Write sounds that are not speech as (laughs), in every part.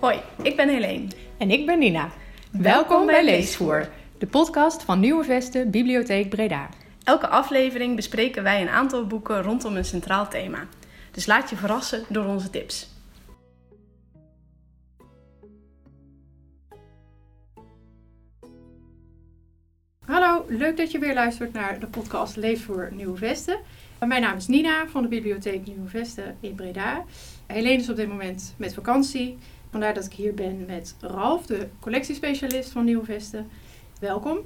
Hoi, ik ben Helene. En ik ben Nina. Welkom bij Leesvoer, de podcast van Nieuwe Vesten Bibliotheek Breda. Elke aflevering bespreken wij een aantal boeken rondom een centraal thema. Dus laat je verrassen door onze tips. Hallo, leuk dat je weer luistert naar de podcast Leesvoer Nieuwe Vesten. Mijn naam is Nina van de Bibliotheek Nieuwe Vesten in Breda. Helene is op dit moment met vakantie. Vandaar dat ik hier ben met Ralf, de collectiespecialist van Nieuwe Vesten. Welkom.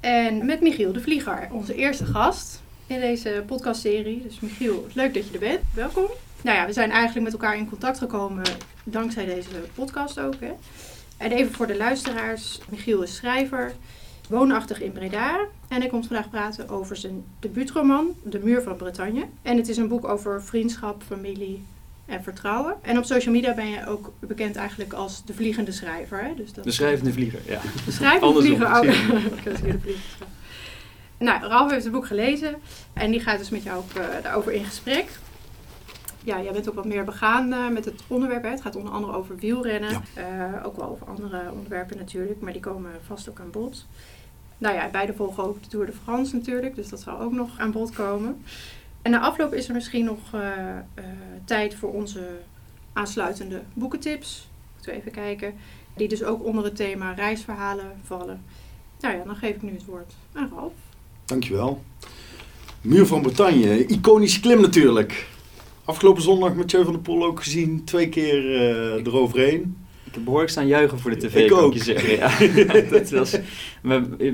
En met Michiel de Vlieger, onze eerste gast in deze podcastserie. Dus Michiel, leuk dat je er bent. Welkom. Nou ja, we zijn eigenlijk met elkaar in contact gekomen dankzij deze podcast ook. Hè. En even voor de luisteraars. Michiel is schrijver, woonachtig in Breda. En hij komt vandaag praten over zijn debuutroman, De Muur van Bretagne. En het is een boek over vriendschap, familie en vertrouwen. En op social media ben je ook bekend eigenlijk als de vliegende schrijver. Hè? Dus dat de schrijvende vlieger, ja. De schrijvende vlieger, oh, (laughs) de vlieger. Nou, Ralf heeft het boek gelezen en die gaat dus met jou ook, uh, daarover in gesprek. Ja, jij bent ook wat meer begaan uh, met het onderwerp. Hè? Het gaat onder andere over wielrennen. Ja. Uh, ook wel over andere onderwerpen natuurlijk, maar die komen vast ook aan bod. Nou ja, beide volgen ook de Tour de France natuurlijk, dus dat zal ook nog aan bod komen. En na afloop is er misschien nog uh, uh, tijd voor onze aansluitende boekentips. Moeten we even kijken. Die dus ook onder het thema reisverhalen vallen. Nou ja, dan geef ik nu het woord aan Ralf. Dankjewel. Muur van Bretagne, iconische klim natuurlijk. Afgelopen zondag met Jeu van der Poel ook gezien, twee keer uh, eroverheen. Ik heb behoorlijk staan juichen voor de tv, ik ook. Je zeggen. Ja, (laughs) dat was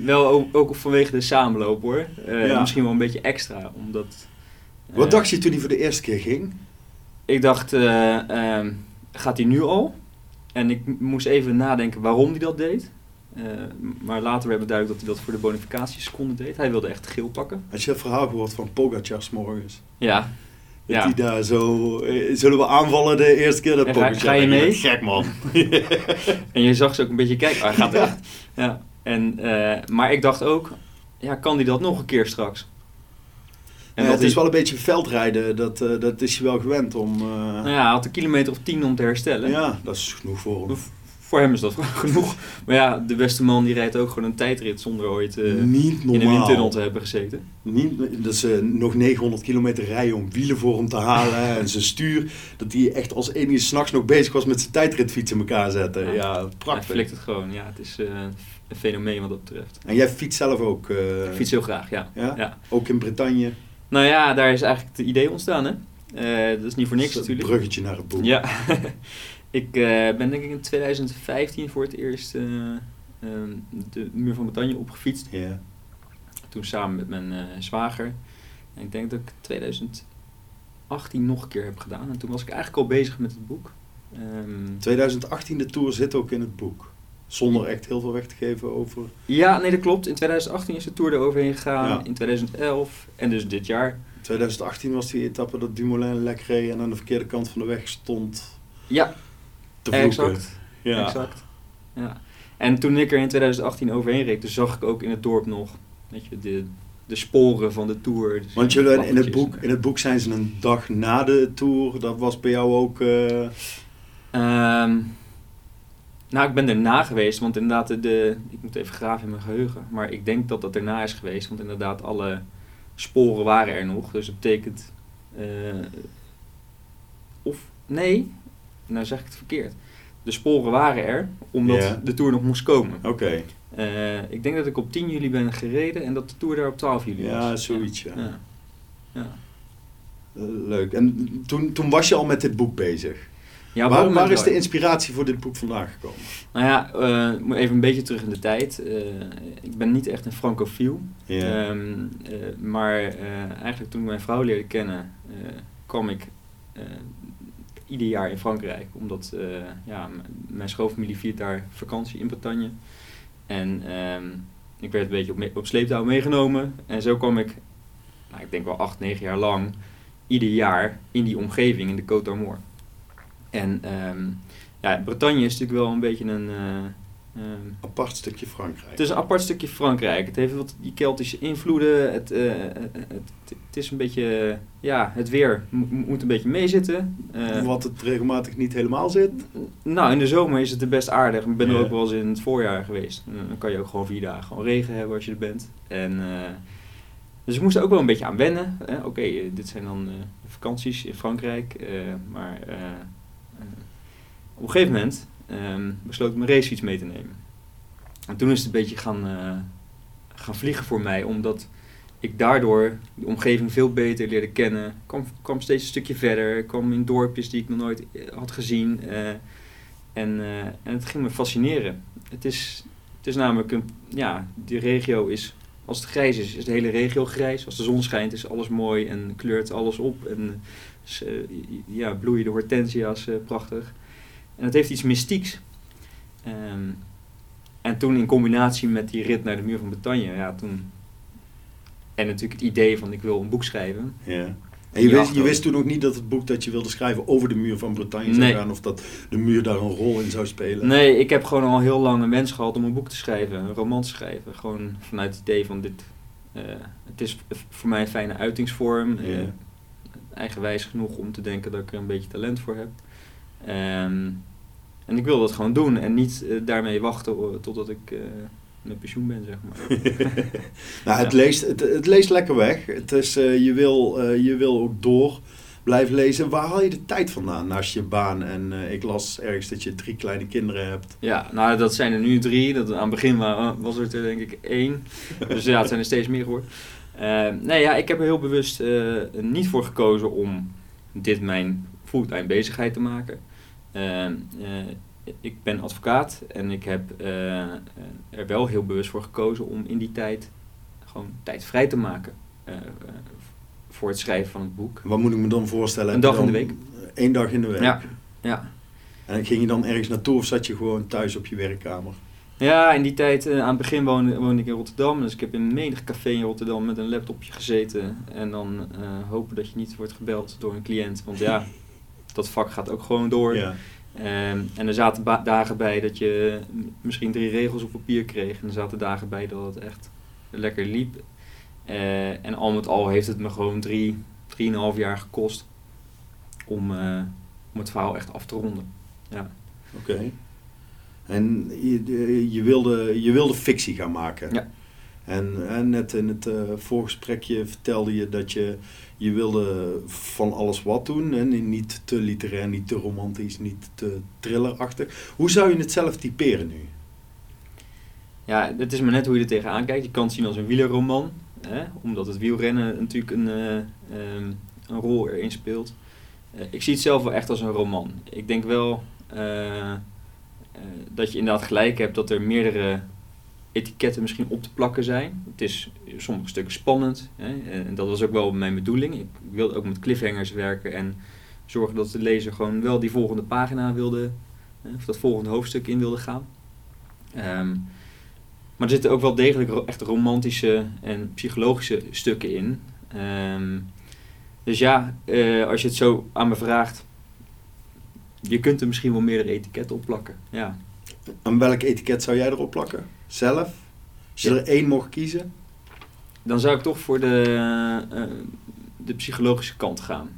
wel ook vanwege de samenloop hoor. Uh, ja. Misschien wel een beetje extra, omdat... Wat uh, dacht je toen hij voor de eerste keer ging? Ik dacht, uh, gaat hij nu al? En ik moest even nadenken waarom hij dat deed. Uh, maar later werd het duidelijk dat hij dat voor de bonificatieseconde deed. Hij wilde echt geel pakken. Had je het verhaal gehoord van Pogacar morgens? Ja. Dat ja. hij daar zo... eh, Zullen we aanvallen de eerste keer? Dat ga, Pogacar. ga je mee? Gek man. (laughs) en je zag ze ook een beetje kijken. Hij gaat echt. Ja. En, uh, maar ik dacht ook, ja, kan hij dat nog een keer straks? En ja, het is wel een beetje veldrijden, dat, uh, dat is je wel gewend om... Uh... Nou ja, hij had een kilometer of tien om te herstellen. Ja, dat is genoeg voor hem. Voor hem is dat (laughs) genoeg. Maar ja, de beste man die rijdt ook gewoon een tijdrit zonder ooit uh, Niet in een windtunnel te hebben gezeten. Niet, dat ze nog 900 kilometer rijden om wielen voor hem te halen (laughs) en zijn stuur. Dat hij echt als enige s'nachts nog bezig was met zijn tijdritfiets in elkaar zetten. Ja, ja prachtig. Hij flikt het gewoon, ja. Het is een fenomeen wat dat betreft. En jij fietst zelf ook? Ik fiets heel graag, ja. ja. ja. Ook in Bretagne? Nou ja, daar is eigenlijk het idee ontstaan, hè. Uh, dat is niet voor niks dat natuurlijk. bruggetje naar het boek. Ja. (laughs) ik uh, ben denk ik in 2015 voor het eerst uh, um, de muur van Bretagne opgefietst. Yeah. Toen samen met mijn zwager. En ik denk dat ik 2018 nog een keer heb gedaan. En toen was ik eigenlijk al bezig met het boek. Um, 2018, de tour zit ook in het boek. Zonder echt heel veel weg te geven over... Ja, nee, dat klopt. In 2018 is de Tour er overheen gegaan. Ja. In 2011 en dus dit jaar. In 2018 was die etappe dat Dumoulin lek reed en aan de verkeerde kant van de weg stond. Ja, te exact. Ja. exact. Ja. En toen ik er in 2018 overheen reed, toen zag ik ook in het dorp nog weet je, de, de sporen van de Tour. Dus Want jullie in het, boek, in het boek zijn ze een dag na de Tour. Dat was bij jou ook... Uh... Um, nou, ik ben erna geweest, want inderdaad, de, de, ik moet even graven in mijn geheugen, maar ik denk dat dat erna is geweest, want inderdaad, alle sporen waren er nog. Dus dat betekent, uh, of, nee, nou zeg ik het verkeerd. De sporen waren er, omdat de Tour nog moest komen. Oké, Uh, ik denk dat ik op 10 juli ben gereden en dat de Tour daar op 12 juli was. ja, zoiets, ja. Ja. ja. Leuk. En toen, toen was je al met dit boek bezig. Ja, waar waar is de inspiratie voor dit boek vandaan gekomen? Nou ja, eh, moet even een beetje terug in de tijd. Eh, ik ben niet echt een francofiel. Ehm, eh, maar eigenlijk toen ik mijn vrouw leerde kennen, kwam ik ieder jaar in Frankrijk. Omdat ja, mijn schoonfamilie viert daar vakantie in Bretagne. En ehm, ik werd een beetje op, me- op sleeptouw meegenomen. En zo kwam ik, nou, ik denk wel acht, negen jaar lang, ieder jaar in die omgeving, in de Côte d'Armor. En ehm, ja, Bretagne is natuurlijk wel een beetje een... eh, ehm, Apart stukje Frankrijk. het is een apart stukje Frankrijk. Het heeft wat die Keltische invloeden. Het, eh, het, het, het is een beetje, ja, het weer mo- moet een beetje meezitten. Eh, Wat het regelmatig niet helemaal zit. nou, in de zomer is het er best aardig. Ik ben er ook wel eens in het voorjaar geweest. Dan kan je ook gewoon vier dagen gewoon regen hebben als je er bent. En, dus ik moest er ook wel een beetje aan wennen. Oké, dit zijn dan vakanties in Frankrijk. maar op een gegeven moment ehm, besloot ik mijn racefiets mee te nemen. En toen is het een beetje gaan, eh, gaan vliegen voor mij. Omdat ik daardoor de omgeving veel beter leerde kennen. Ik kwam, kwam steeds een stukje verder. Ik kwam in dorpjes die ik nog nooit eh, had gezien. eh, en, en het ging me fascineren. Het is, het is namelijk een, ja, die regio is, als het grijs is, is de hele regio grijs. Als de zon schijnt is alles mooi en kleurt alles op. En ja, bloeien de hortensia's prachtig. En het heeft iets mystieks. Ehm, en toen in combinatie met die rit naar de muur van Bretagne, ja, toen... En natuurlijk het idee van ik wil een boek schrijven. Ja. En je wist, je wist toen nog niet dat het boek dat je wilde schrijven over de muur van Bretagne zou Nee. gaan. Of dat de muur daar een rol in zou spelen. Nee, ik heb gewoon al heel lang een wens gehad om een boek te schrijven, een roman te schrijven. Gewoon vanuit het idee van dit, eh, het is voor mij een fijne uitingsvorm. eh, eigenwijs genoeg om te denken dat ik er een beetje talent voor heb. Ehm, en ik wil dat gewoon doen en niet eh, daarmee wachten eh, totdat ik eh, met pensioen ben, zeg maar. (laughs) Nou, het, Ja. leest, het, het leest lekker weg. Het is, je, wil, je wil ook door blijven lezen. Waar haal je de tijd vandaan naast je baan? En ik las ergens dat je drie kleine kinderen hebt. Ja, nou dat zijn er nu drie. Dat, aan het begin wa- was er denk ik één. Dus ja, het zijn er steeds meer geworden. Eh, nee, ja, ik heb er heel bewust niet voor gekozen om dit mijn fulltime bezigheid te maken. Eh, eh, ik ben advocaat en ik heb eh, er wel heel bewust voor gekozen om in die tijd gewoon tijd vrij te maken. eh, eh, voor het schrijven van het boek. Wat moet ik me dan voorstellen? Een dag in de week. Eén dag in de week. Ja, ja. En ging je dan ergens naartoe of zat je gewoon thuis op je werkkamer? Ja, in die tijd, eh, aan het begin woonde, woonde ik in Rotterdam. Dus ik heb in menig café in Rotterdam met een laptopje gezeten. En dan eh, hopen dat je niet wordt gebeld door een cliënt. Want ja, (laughs) dat vak gaat ook gewoon door. Ja. Ehm, en er zaten dagen bij dat je misschien drie regels op papier kreeg. En er zaten dagen bij dat het echt lekker liep. Eh, en al met al heeft het me gewoon drie, drieënhalf jaar gekost om, eh, om het verhaal echt af te ronden. Ja. Oké. En je, je, wilde, je wilde fictie gaan maken. Ja. En, en net in het eh, voorgesprekje vertelde je dat je, je wilde van alles wat doen. En niet te literair, niet te romantisch, niet te thrillerachtig. Hoe zou je het zelf typeren nu? Ja, het is maar net hoe je er tegenaan kijkt. Je kan het zien als een wielerroman, hè, omdat het wielrennen natuurlijk een, eh, ehm, een rol erin speelt. Eh, ik zie het zelf wel echt als een roman. Ik denk wel eh, eh, dat je inderdaad gelijk hebt dat er meerdere etiketten misschien op te plakken zijn. Het is sommige stukken spannend hè, en dat was ook wel mijn bedoeling. Ik wilde ook met cliffhangers werken en zorgen dat de lezer gewoon wel die volgende pagina wilde, eh, of dat volgende hoofdstuk in wilde gaan. Ehm, maar er zitten ook wel degelijk echt romantische en psychologische stukken in. Ehm, dus ja, eh, als je het zo aan me vraagt, je kunt er misschien wel meerdere etiketten op plakken. Ja. Welk etiket zou jij erop plakken? Zelf? Als je Ja. er één mocht kiezen? Dan zou ik toch voor de, eh, de psychologische kant gaan.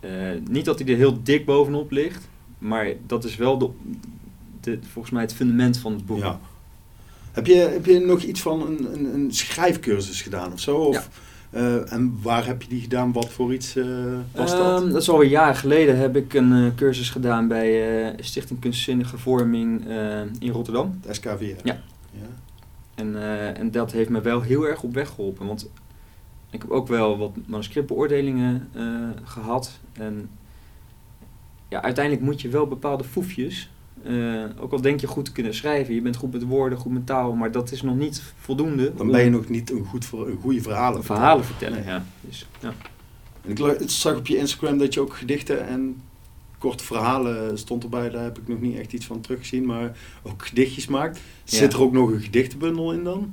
Eh, niet dat hij er heel dik bovenop ligt, maar dat is wel de, de, volgens mij het fundament van het boek. Ja. Heb je, heb je nog iets van een, een, een schrijfcursus gedaan of zo? Of, Ja. eh, en waar heb je die gedaan? Wat voor iets was dat? Ehm, dat is alweer jaren geleden heb ik een cursus gedaan bij Stichting Kunstzinnige Vorming in Rotterdam. Het SKVR? Ja. Ja. En, eh, en dat heeft me wel heel erg op weg geholpen. Want ik heb ook wel wat manuscriptbeoordelingen eh, gehad. En ja, uiteindelijk moet je wel bepaalde foefjes. eh, ook al denk je goed te kunnen schrijven, je bent goed met woorden, goed met taal, maar dat is nog niet voldoende. Dan ben je nog niet een, goed, ver- een goede verhalen. verhalen vertellen. Ja. Dus, ja. En ik zag op je Instagram dat je ook gedichten en korte verhalen stond erbij. Daar heb ik nog niet echt iets van teruggezien, maar ook gedichtjes maakt. Ja. Zit er ook nog een gedichtenbundel in dan?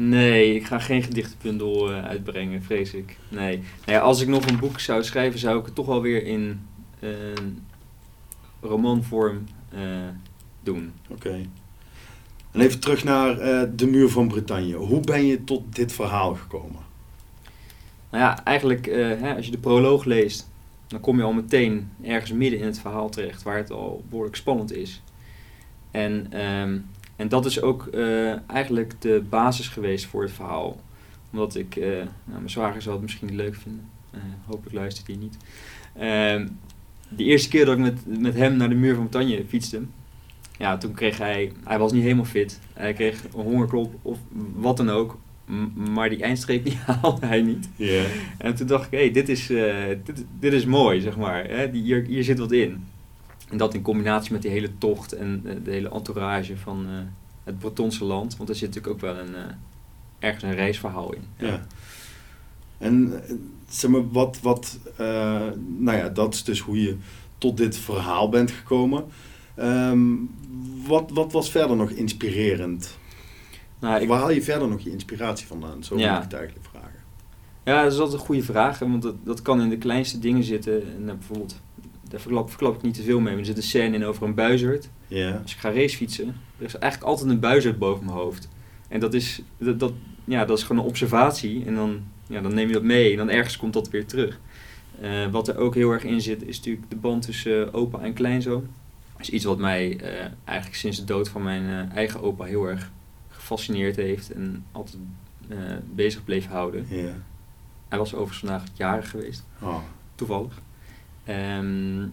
Nee, ik ga geen gedichtenbundel eh, uitbrengen, vrees ik. Nee. Nou ja, als ik nog een boek zou schrijven, zou ik het toch wel weer in romanvorm eh, doen. Oké. En even terug naar eh, de muur van Bretagne. Hoe ben je tot dit verhaal gekomen? Nou ja, eigenlijk hè, als je de proloog leest, dan kom je al meteen ergens midden in het verhaal terecht, waar het al behoorlijk spannend is. En, ehm, en dat is ook eh, eigenlijk de basis geweest voor het verhaal. Omdat ik, eh, nou, mijn zwager zal het misschien niet leuk vinden, eh, hopelijk luistert hij niet. Ehm, de eerste keer dat ik met, met hem naar de muur van Bretagne fietste, ja, toen kreeg hij, hij was niet helemaal fit. Hij kreeg een hongerklop of wat dan ook, maar die eindstreep die (laughs) haalde hij niet. En toen dacht ik, hé, hey, dit, is, eh, dit, dit is mooi, zeg maar. Hè? Die, hier, hier zit wat in. En dat in combinatie met die hele tocht en eh, de hele entourage van eh, het Bretonse land. Want er zit natuurlijk ook wel een, ergens een reisverhaal in. Ja. En zeg maar, wat, wat nou ja, dat is dus hoe je tot dit verhaal bent gekomen. Ehm, wat, wat was verder nog inspirerend? Nou, ik, Waar haal je verder nog je inspiratie vandaan? Zo Ja. moet ik het eigenlijk vragen. ja, dat is altijd een goede vraag. Want dat, dat kan in de kleinste dingen zitten. En, eh, bijvoorbeeld, daar verklap, verklap ik niet te veel mee. Maar er zit een scène in over een buizerd. Ja. Als ik ga racefietsen, er is eigenlijk altijd een buizerd boven mijn hoofd. En dat is, dat, dat, ja, dat is gewoon een observatie. En dan, ja, dan neem je dat mee en dan ergens komt dat weer terug. Eh, wat er ook heel erg in zit, is natuurlijk de band tussen eh, opa en kleinzoon. Dat is iets wat mij eh, eigenlijk sinds de dood van mijn eigen opa heel erg gefascineerd heeft. En altijd eh, bezig bleef houden. Hij was overigens vandaag jarig geweest Oh. toevallig. Ehm,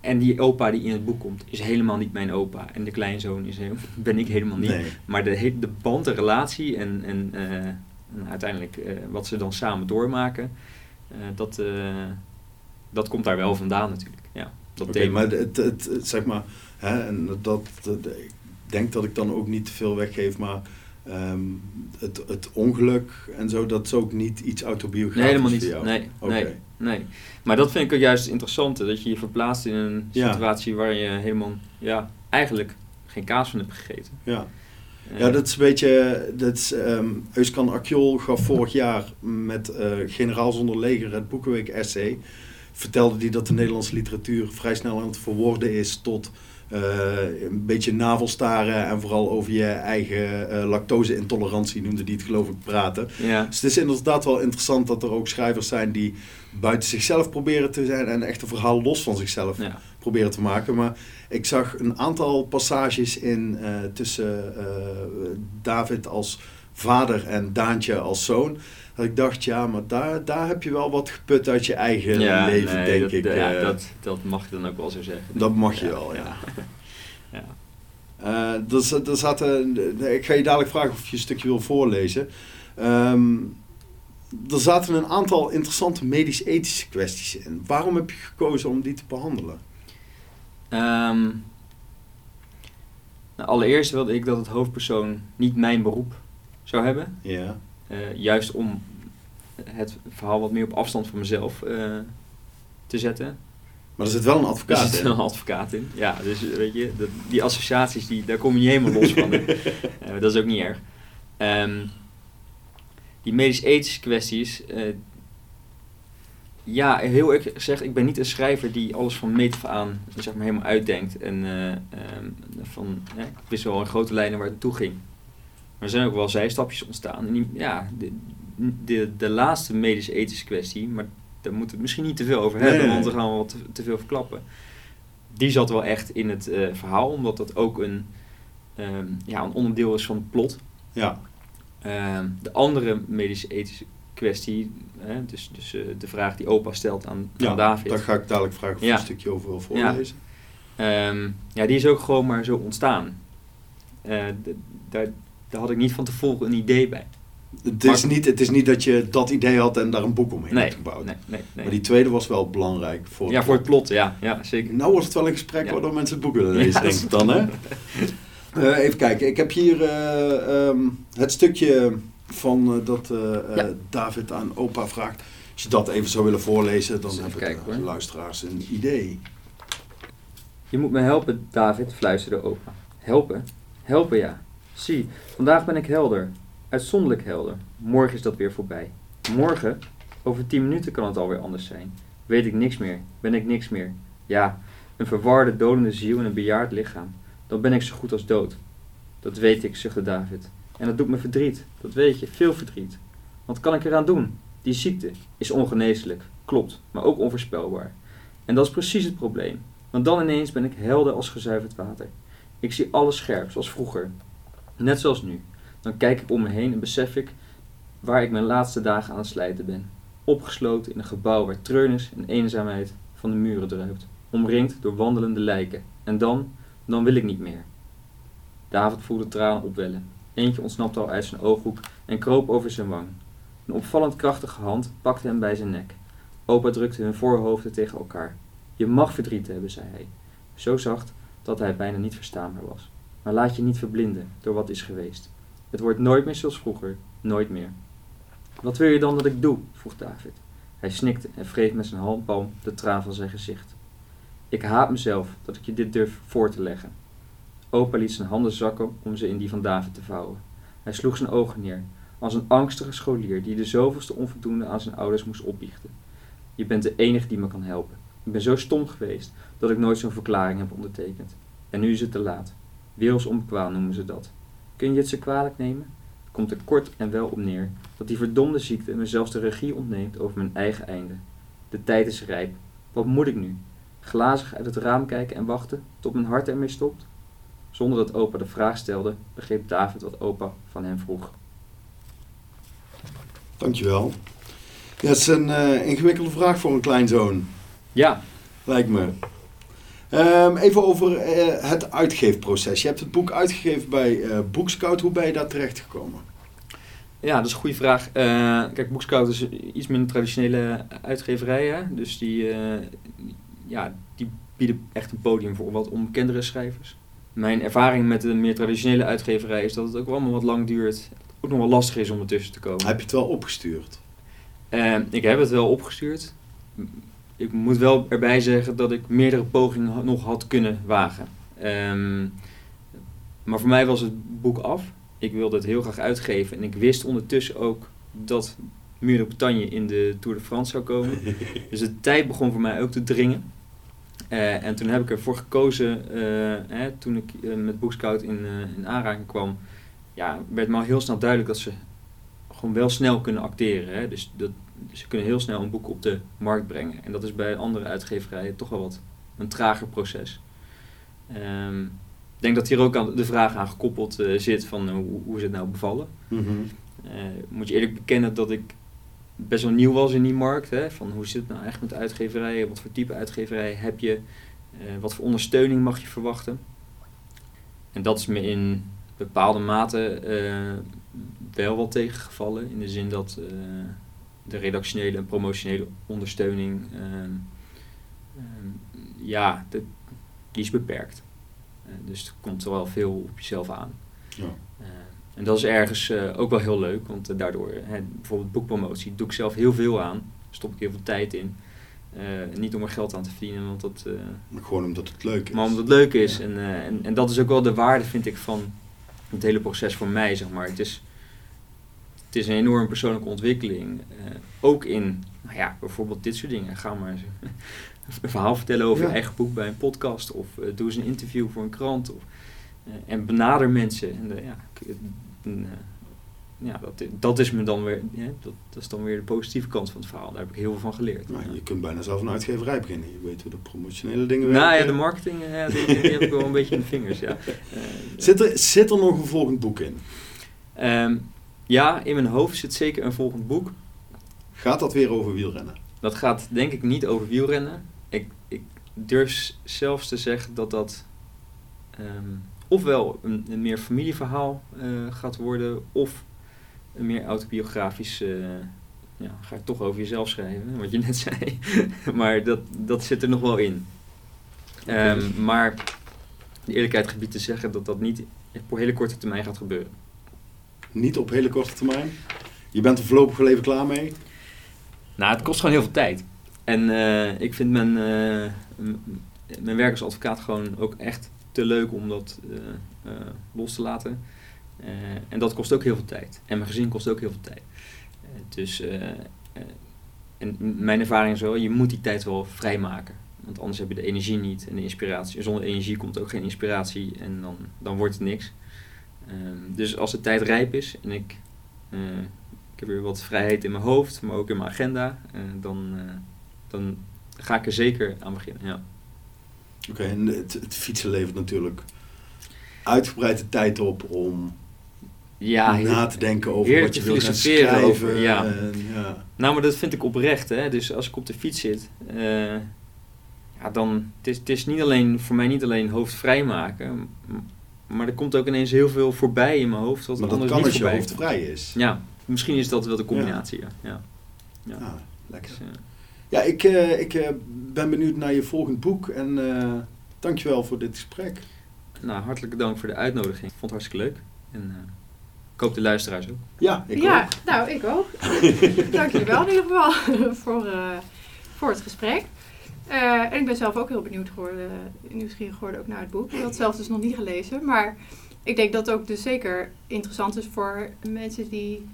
en die opa die in het boek komt, is helemaal niet mijn opa. En de kleinzoon is heel, (laughs) ben ik helemaal niet. Nee. Maar de, band, de relatie en, en, eh, en uiteindelijk eh, wat ze dan samen doormaken, dat, dat komt daar wel vandaan natuurlijk. Ja, dat thema. maar het, het, het- zeg maar, hè, en dat, denk dat ik dan ook niet te veel weggeef, maar ehm, het, het ongeluk en zo, dat is ook niet iets autobiografisch Nee, helemaal voor niet. jou. Nee, nee, nee. Maar dat vind ik ook juist het interessante, dat je je verplaatst in een Ja. situatie waar je helemaal, ja, eigenlijk geen kaas van hebt gegeten. Ja. Eh, Ja, dat is een beetje. Dat is, ehm, Euskan Akjol gaf vorig jaar met eh, Generaal zonder leger het Boekenweek essay. Vertelde hij dat de Nederlandse literatuur vrij snel aan het verworden is tot eh, een beetje navelstaren en vooral over je eigen eh, lactose-intolerantie, noemde hij het geloof ik, praten. Ja, Dus het is inderdaad wel interessant dat er ook schrijvers zijn die buiten zichzelf proberen te zijn en echt een verhaal los van zichzelf ja. proberen te maken. Maar ik zag een aantal passages in eh, tussen David als vader en Daantje als zoon. Dat ik dacht, ja, maar daar, daar heb je wel wat geput uit je eigen leven, nee, denk dat, ik. Ja, eh. dat, dat mag je dan ook wel zo zeggen. Dat mag je wel, ja. (laughs) ja. Eh, er, za- er zaten, ik ga je dadelijk vragen of je een stukje wil voorlezen. Ehm, er zaten een aantal interessante medisch-ethische kwesties in. Waarom heb je gekozen om die te behandelen? Ehm, nou, allereerst wilde ik dat het hoofdpersoon niet mijn beroep zou hebben. Ja. Eh, juist om het verhaal wat meer op afstand van mezelf eh, te zetten. Maar er zit wel een Er advocaat zit in. een advocaat in. Ja, dus weet je, dat, die associaties, die, daar kom je niet helemaal los van. (laughs) Eh, dat is ook niet erg. Ehm, die medisch-ethische kwesties. eh, ja, heel erg gezegd, ik ben niet een schrijver die alles van meet af aan zeg maar, helemaal uitdenkt. En eh, ehm, van, ik wist wel in grote lijnen waar het naartoe ging. Maar er zijn ook wel zijstapjes ontstaan. En die, ja, de, de, de laatste medisch-ethische kwestie, maar daar moeten we het misschien niet te veel over Nee, hebben, nee, want we nee. gaan wel wat te, te veel verklappen. Die zat wel echt in het eh, verhaal, omdat dat ook een, ehm, ja, een onderdeel is van het plot. Ja. Ehm, de andere medische-ethische kwestie, hè, dus, dus eh, de vraag die opa stelt aan, aan Ja, David. daar ga ik dadelijk vragen of je Ja. een stukje over wil voorlezen. Ehm, ja, die is ook gewoon maar zo ontstaan. Eh, daar, daar had ik niet van tevoren een idee bij. Het, is niet, het is niet dat je dat idee had en daar een boek omheen Nee, hebt gebouwd. nee, nee, nee. Maar die tweede was wel belangrijk voor ja, voor het plot, ja, ja zeker. Nou wordt het wel een gesprek Ja. waardoor mensen het boek willen lezen, Ja, denk ik dan. Hè? (laughs) Eh, even kijken, ik heb hier eh, ehm, het stukje van eh, dat Ja. David aan opa vraagt. Als je dat even zou willen voorlezen, dan hebben de hoor. luisteraars een idee. Je moet me helpen, David, fluisterde opa. Helpen? Helpen, ja. Zie, vandaag ben ik helder. Uitzonderlijk helder. Morgen is dat weer voorbij. Morgen? Over tien minuten kan het alweer anders zijn. Weet ik niks meer. Ben ik niks meer. Ja, een verwarde, dodende ziel in een bejaard lichaam. Dan ben ik zo goed als dood. Dat weet ik, zuchtte David. En dat doet me verdriet. Dat weet je, veel verdriet. Wat kan ik eraan doen? Die ziekte is ongeneeslijk, klopt, maar ook onvoorspelbaar. En dat is precies het probleem. Want dan ineens ben ik helder als gezuiverd water. Ik zie alles scherp, zoals vroeger. Net zoals nu. Dan kijk ik om me heen en besef ik waar ik mijn laatste dagen aan het slijten ben. Opgesloten in een gebouw waar treurnis en eenzaamheid van de muren druipt. Omringd door wandelende lijken. En dan, dan wil ik niet meer. David voelde tranen opwellen. Eentje ontsnapte al uit zijn ooghoek en kroop over zijn wang. Een opvallend krachtige hand pakte hem bij zijn nek. Opa drukte hun voorhoofden tegen elkaar. Je mag verdriet hebben, zei hij. Zo zacht dat hij bijna niet verstaanbaar was. Maar laat je niet verblinden door wat is geweest. Het wordt nooit meer zoals vroeger, nooit meer. Wat wil je dan dat ik doe? vroeg David. Hij snikte en wreef met zijn handpalm de traan van zijn gezicht. Ik haat mezelf dat ik je dit durf voor te leggen. Opa liet zijn handen zakken om ze in die van David te vouwen. Hij sloeg zijn ogen neer, als een angstige scholier die de zoveelste onvoldoende aan zijn ouders moest opbiechten. Je bent de enige die me kan helpen. Ik ben zo stom geweest dat ik nooit zo'n verklaring heb ondertekend. En nu is het te laat. Wereldsombekwaam noemen ze dat. Kun je het ze kwalijk nemen? Komt er kort en wel op neer dat die verdomde ziekte me zelfs de regie ontneemt over mijn eigen einde. De tijd is rijp. Wat moet ik nu? Glazig uit het raam kijken en wachten tot mijn hart ermee stopt? Zonder dat opa de vraag stelde, begreep David wat opa van hem vroeg. Dankjewel. Ja, het is een eh, ingewikkelde vraag voor een kleinzoon, Ja, lijkt me. Ehm, even over eh, het uitgeefproces. Je hebt het boek uitgegeven bij eh Boekscout. Hoe ben je daar terecht gekomen? Ja, dat is een goede vraag. Eh, kijk, Boekscout is iets minder traditionele uitgeverij. Hè? Dus die, ja, die bieden echt een podium voor wat onbekendere schrijvers. Mijn ervaring met de meer traditionele uitgeverij is dat het ook wel allemaal wat lang duurt. Ook nog wel lastig is om ertussen te komen. Heb je het wel opgestuurd? Ik heb het wel opgestuurd. Ik moet wel erbij zeggen dat ik meerdere pogingen nog had kunnen wagen. Ehm, maar voor mij was het boek af. Ik wilde het heel graag uitgeven. En ik wist ondertussen ook dat Muur de Bretagne in de Tour de France zou komen. (laughs) Dus de tijd begon voor mij ook te dringen. Eh, en toen heb ik ervoor gekozen, eh, hè, toen ik eh, met Boekscout in, in aanraking kwam, ja, werd me al heel snel duidelijk dat ze gewoon wel snel kunnen acteren. Hè? Dus dat, ze kunnen heel snel een boek op de markt brengen. En dat is bij andere uitgeverijen toch wel wat een trager proces. Ehm, ik denk dat hier ook aan de vraag aan gekoppeld eh, zit van eh, hoe, hoe is het nou bevallen. Mhm. Eh, moet je eerlijk bekennen dat ik best wel nieuw was in die markt. Hè? Van hoe zit het nou eigenlijk met uitgeverijen? Wat voor type uitgeverij heb je? Wat voor ondersteuning mag je verwachten? En dat is me in bepaalde mate wel wat tegengevallen. In de zin dat de redactionele en promotionele ondersteuning, ehm, ehm, ja, de- die is beperkt. Eh, dus er komt wel veel op jezelf aan. Ja. Eh, en dat is ergens eh, ook wel heel leuk, want eh, daardoor, hè, bijvoorbeeld boekpromotie, doe ik zelf heel veel aan. Stop ik heel veel tijd in. Niet om er geld aan te verdienen, want dat, Maar gewoon omdat het leuk is. maar omdat het leuk is. Ja. En, en, en dat is ook wel de waarde, vind ik, van het hele proces voor mij, zeg maar. Het is, het is een enorme persoonlijke ontwikkeling. eh, ook in, nou ja, bijvoorbeeld dit soort dingen. Ga maar eens (laughs) een verhaal vertellen over Ja. je eigen boek bij een podcast. Of eh, doe eens een interview voor een krant. Of, eh, en benader mensen. En ja, en, ja dat, dat is me dan weer, ja, dat, dat is dan weer de positieve kant van het verhaal. Daar heb ik heel veel van geleerd. Nou, je kunt bijna zelf een uitgeverij beginnen. Je weet hoe de promotionele dingen werken. Nou ja, de marketing die, die heb ik wel een beetje in de vingers, ja. (laughs) Zit er, zit er nog een volgend boek in? Ehm, ja, in mijn hoofd zit zeker een volgend boek. Gaat dat weer over wielrennen? Dat gaat denk ik niet over wielrennen. Ik, ik durf zelfs te zeggen dat dat ehm, ofwel een, een meer familieverhaal eh, gaat worden, of een meer autobiografisch. eh, ja, ga ik toch over jezelf schrijven, wat je net (laughs) zei. maar dat, dat zit er nog wel in. Ehm, maar de eerlijkheid gebied te zeggen dat dat niet op hele korte termijn gaat gebeuren. Niet op hele korte termijn? Je bent er voorlopig wel even klaar mee? Nou, het kost gewoon heel veel tijd. En eh, ik vind mijn, eh, mijn werk als advocaat gewoon ook echt te leuk om dat eh, los te laten. En dat kost ook heel veel tijd. En mijn gezin kost ook heel veel tijd. Dus, en mijn ervaring is wel, je moet die tijd wel vrijmaken. Want anders heb je de energie niet en de inspiratie. Zonder energie komt ook geen inspiratie en dan, dan wordt het niks. Ehm, dus als de tijd rijp is en ik, eh, ik heb weer wat vrijheid in mijn hoofd, maar ook in mijn agenda, eh, dan, eh, dan ga ik er zeker aan beginnen. Ja. Oké, en het, het fietsen levert natuurlijk uitgebreide tijd op om Ja, na te denken over wat je wil gaan schrijven. over, ja. En, ja. Nou, maar dat vind ik oprecht. Hè? Dus als ik op de fiets zit, ja, dan het is het is niet alleen voor mij niet alleen hoofd vrijmaken, maar er komt ook ineens heel veel voorbij in mijn hoofd wat Maar dat anders kan niet als je voorbij hoofd vrij is. Ja, misschien is dat wel de combinatie. Ja. Ja. Ja. Ah, lekker. Dus, eh, Ja, ik, eh, ik eh, ben benieuwd naar je volgend boek en eh dankjewel voor dit gesprek. nou, hartelijk dank voor de uitnodiging. Ik vond het hartstikke leuk. En eh, ik hoop de luisteraars ook. Ja, ik ja, ook. nou, ik ook. (laughs) Dank jullie wel in ieder geval (laughs) voor, eh, voor het gesprek. Eh, en ik ben zelf ook heel benieuwd geworden, nieuwsgierig geworden ook naar het boek. Ik had het zelf dus nog niet gelezen, maar ik denk dat het ook dus zeker interessant is voor mensen die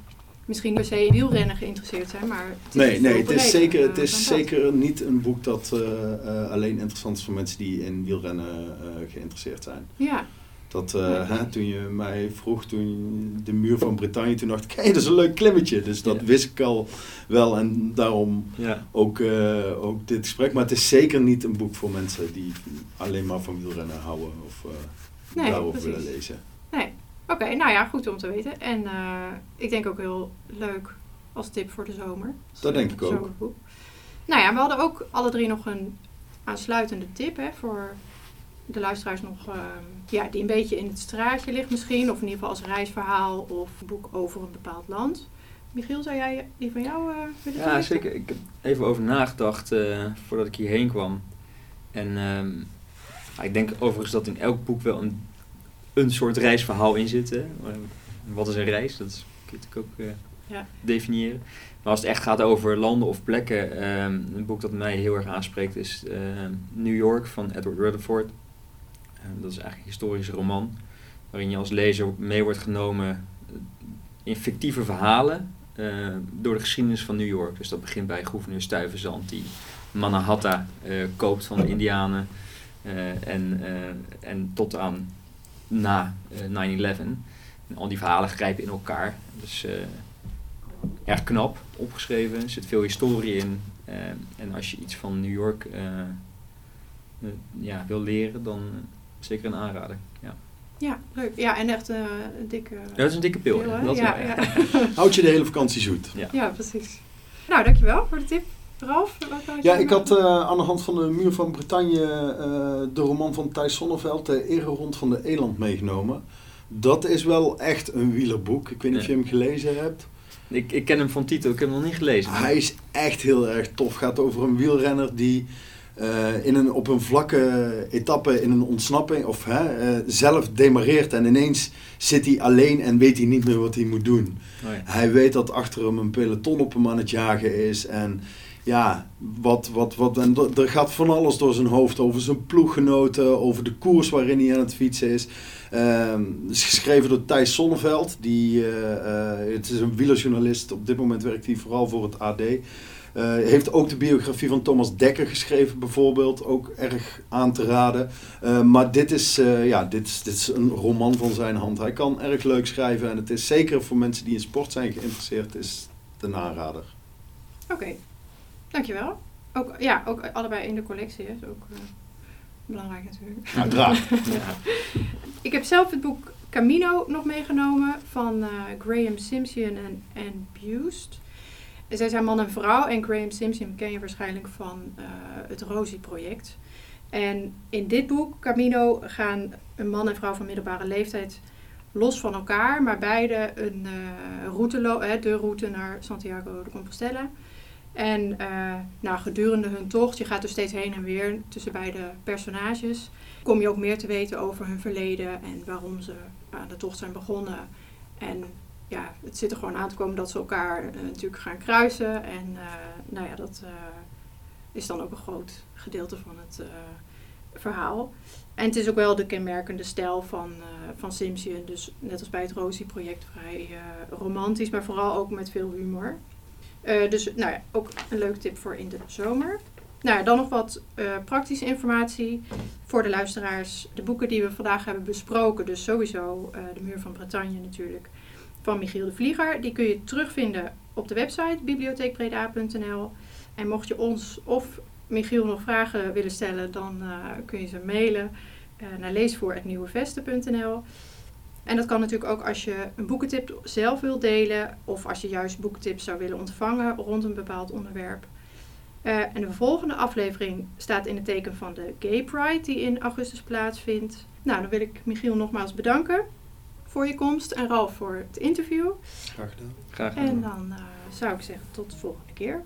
misschien per se in wielrennen geïnteresseerd zijn, maar het is Nee, nee, het is, zeker, het is zeker niet een boek dat eh, eh, alleen interessant is voor mensen die in wielrennen geïnteresseerd zijn. Ja, Dat, eh, hè, toen je mij vroeg, toen de muur van Bretagne, toen dacht ik, hé, dat is een leuk klimmetje. Dus dat Ja. wist ik al wel en daarom Ja. ook, eh, ook dit gesprek. Maar het is zeker niet een boek voor mensen die alleen maar van wielrennen houden of eh, Nee, daarover precies. willen lezen. nee. Oké, nou ja, goed om te weten. En ik denk ook heel leuk als tip voor de zomer. Dat denk ik ook. zomerboek. Nou ja, we hadden ook alle drie nog een aansluitende tip hè, voor de luisteraars nog, ehm, ja, die een beetje in het straatje ligt misschien. Of in ieder geval als reisverhaal of boek over een bepaald land. Michiel, zou jij die van jou eh willen Ja, zeker. Ik heb even over nagedacht eh, voordat ik hierheen kwam. En ehm, ik denk overigens dat in elk boek wel een, een soort reisverhaal in zit. Hè? Wat is een reis? Dat is, kun je natuurlijk ook eh, Ja. definiëren. Maar als het echt gaat over landen of plekken, ehm, een boek dat mij heel erg aanspreekt is New York van Edward Rutherford. Dat is eigenlijk een historische roman waarin je als lezer mee wordt genomen eh, in fictieve verhalen eh, door de geschiedenis van New York. Dus dat begint bij gouverneur Stuyvesant die Mannahatta eh, koopt van de Indianen en, en tot aan na eh, 9-11. En al die verhalen grijpen in elkaar. Dus erg knap opgeschreven, er zit veel historie in. en als je iets van New York ja, wil leren, dan zeker een aanrader. Ja. Ja, leuk. Ja, en echt eh, een dikke... ja, dat is een dikke pil. pil, ja. hè? Dat ja. (laughs) Houd je de hele vakantie zoet. Ja. ja, precies. Nou, dankjewel voor de tip. Ralf? wat had Ja, ik had eh, aan de hand van de muur van Bretagne eh, de roman van Thijs Sonneveld, de Ererond van de Eland, meegenomen. Dat is wel echt een wielerboek. Ik weet niet of je hem gelezen hebt. Ik, ik ken hem van titel, ik heb hem nog niet gelezen. Hij is echt heel erg tof. Gaat over een wielrenner die in een, op een vlakke etappe in een ontsnapping of hè, eh, zelf demareert en ineens zit hij alleen en weet hij niet meer wat hij moet doen. Hij weet dat achter hem een peloton op hem aan het jagen is. En ja, wat, wat, wat, en er gaat van alles door zijn hoofd. Over zijn ploeggenoten, over de koers waarin hij aan het fietsen is. Het is geschreven door Thijs Sonneveld. Die, eh, eh, het is een wielerjournalist. Op dit moment werkt hij vooral voor het AD. Eh, heeft ook de biografie van Thomas Dekker geschreven bijvoorbeeld. Ook erg aan te raden. Eh, maar dit is, eh, ja, dit, is, dit is een roman van zijn hand. Hij kan erg leuk schrijven. En het is zeker voor mensen die in sport zijn geïnteresseerd, is het een aanrader. Oké, dankjewel. Ook, ja, ook allebei in de collectie, is ook belangrijk natuurlijk. Uiteraard. (laughs) Ja. Ik heb zelf het boek Camino nog meegenomen van Graham Simpson en Bust. Zij zijn man en vrouw en Graham Simpson ken je waarschijnlijk van eh, het Rosie-project. En in dit boek, Camino, gaan een man en vrouw van middelbare leeftijd los van elkaar, maar beide een eh, route, de route naar Santiago de Compostela. En nou, gedurende hun tocht, je gaat dus steeds heen en weer tussen beide personages, kom je ook meer te weten over hun verleden en waarom ze aan de tocht zijn begonnen. En ja, het zit er gewoon aan te komen dat ze elkaar eh, natuurlijk gaan kruisen. En eh, nou ja, dat eh, is dan ook een groot gedeelte van het verhaal. En het is ook wel de kenmerkende stijl van, van Simpson. Dus net als bij het Rosie-project vrij romantisch, maar vooral ook met veel humor. Dus nou ja, ook een leuke tip voor in de zomer. Nou dan nog wat praktische informatie voor de luisteraars. De boeken die we vandaag hebben besproken, dus sowieso De Muur van Bretagne natuurlijk, van Michiel de Vlieger. Die kun je terugvinden op de website bibliotheekbreda.nl. En mocht je ons of Michiel nog vragen willen stellen, dan uh, kun je ze mailen uh, naar leesvoor.nieuwevesten.nl. En dat kan natuurlijk ook als je een boekentip zelf wilt delen of als je juist boekentips zou willen ontvangen rond een bepaald onderwerp. Uh, en de volgende aflevering staat in het teken van de Gay Pride die in augustus plaatsvindt. Nou, dan wil ik Michiel nogmaals bedanken voor je komst en Ralf voor het interview. Graag gedaan. Graag gedaan. En dan uh, zou ik zeggen tot de volgende keer.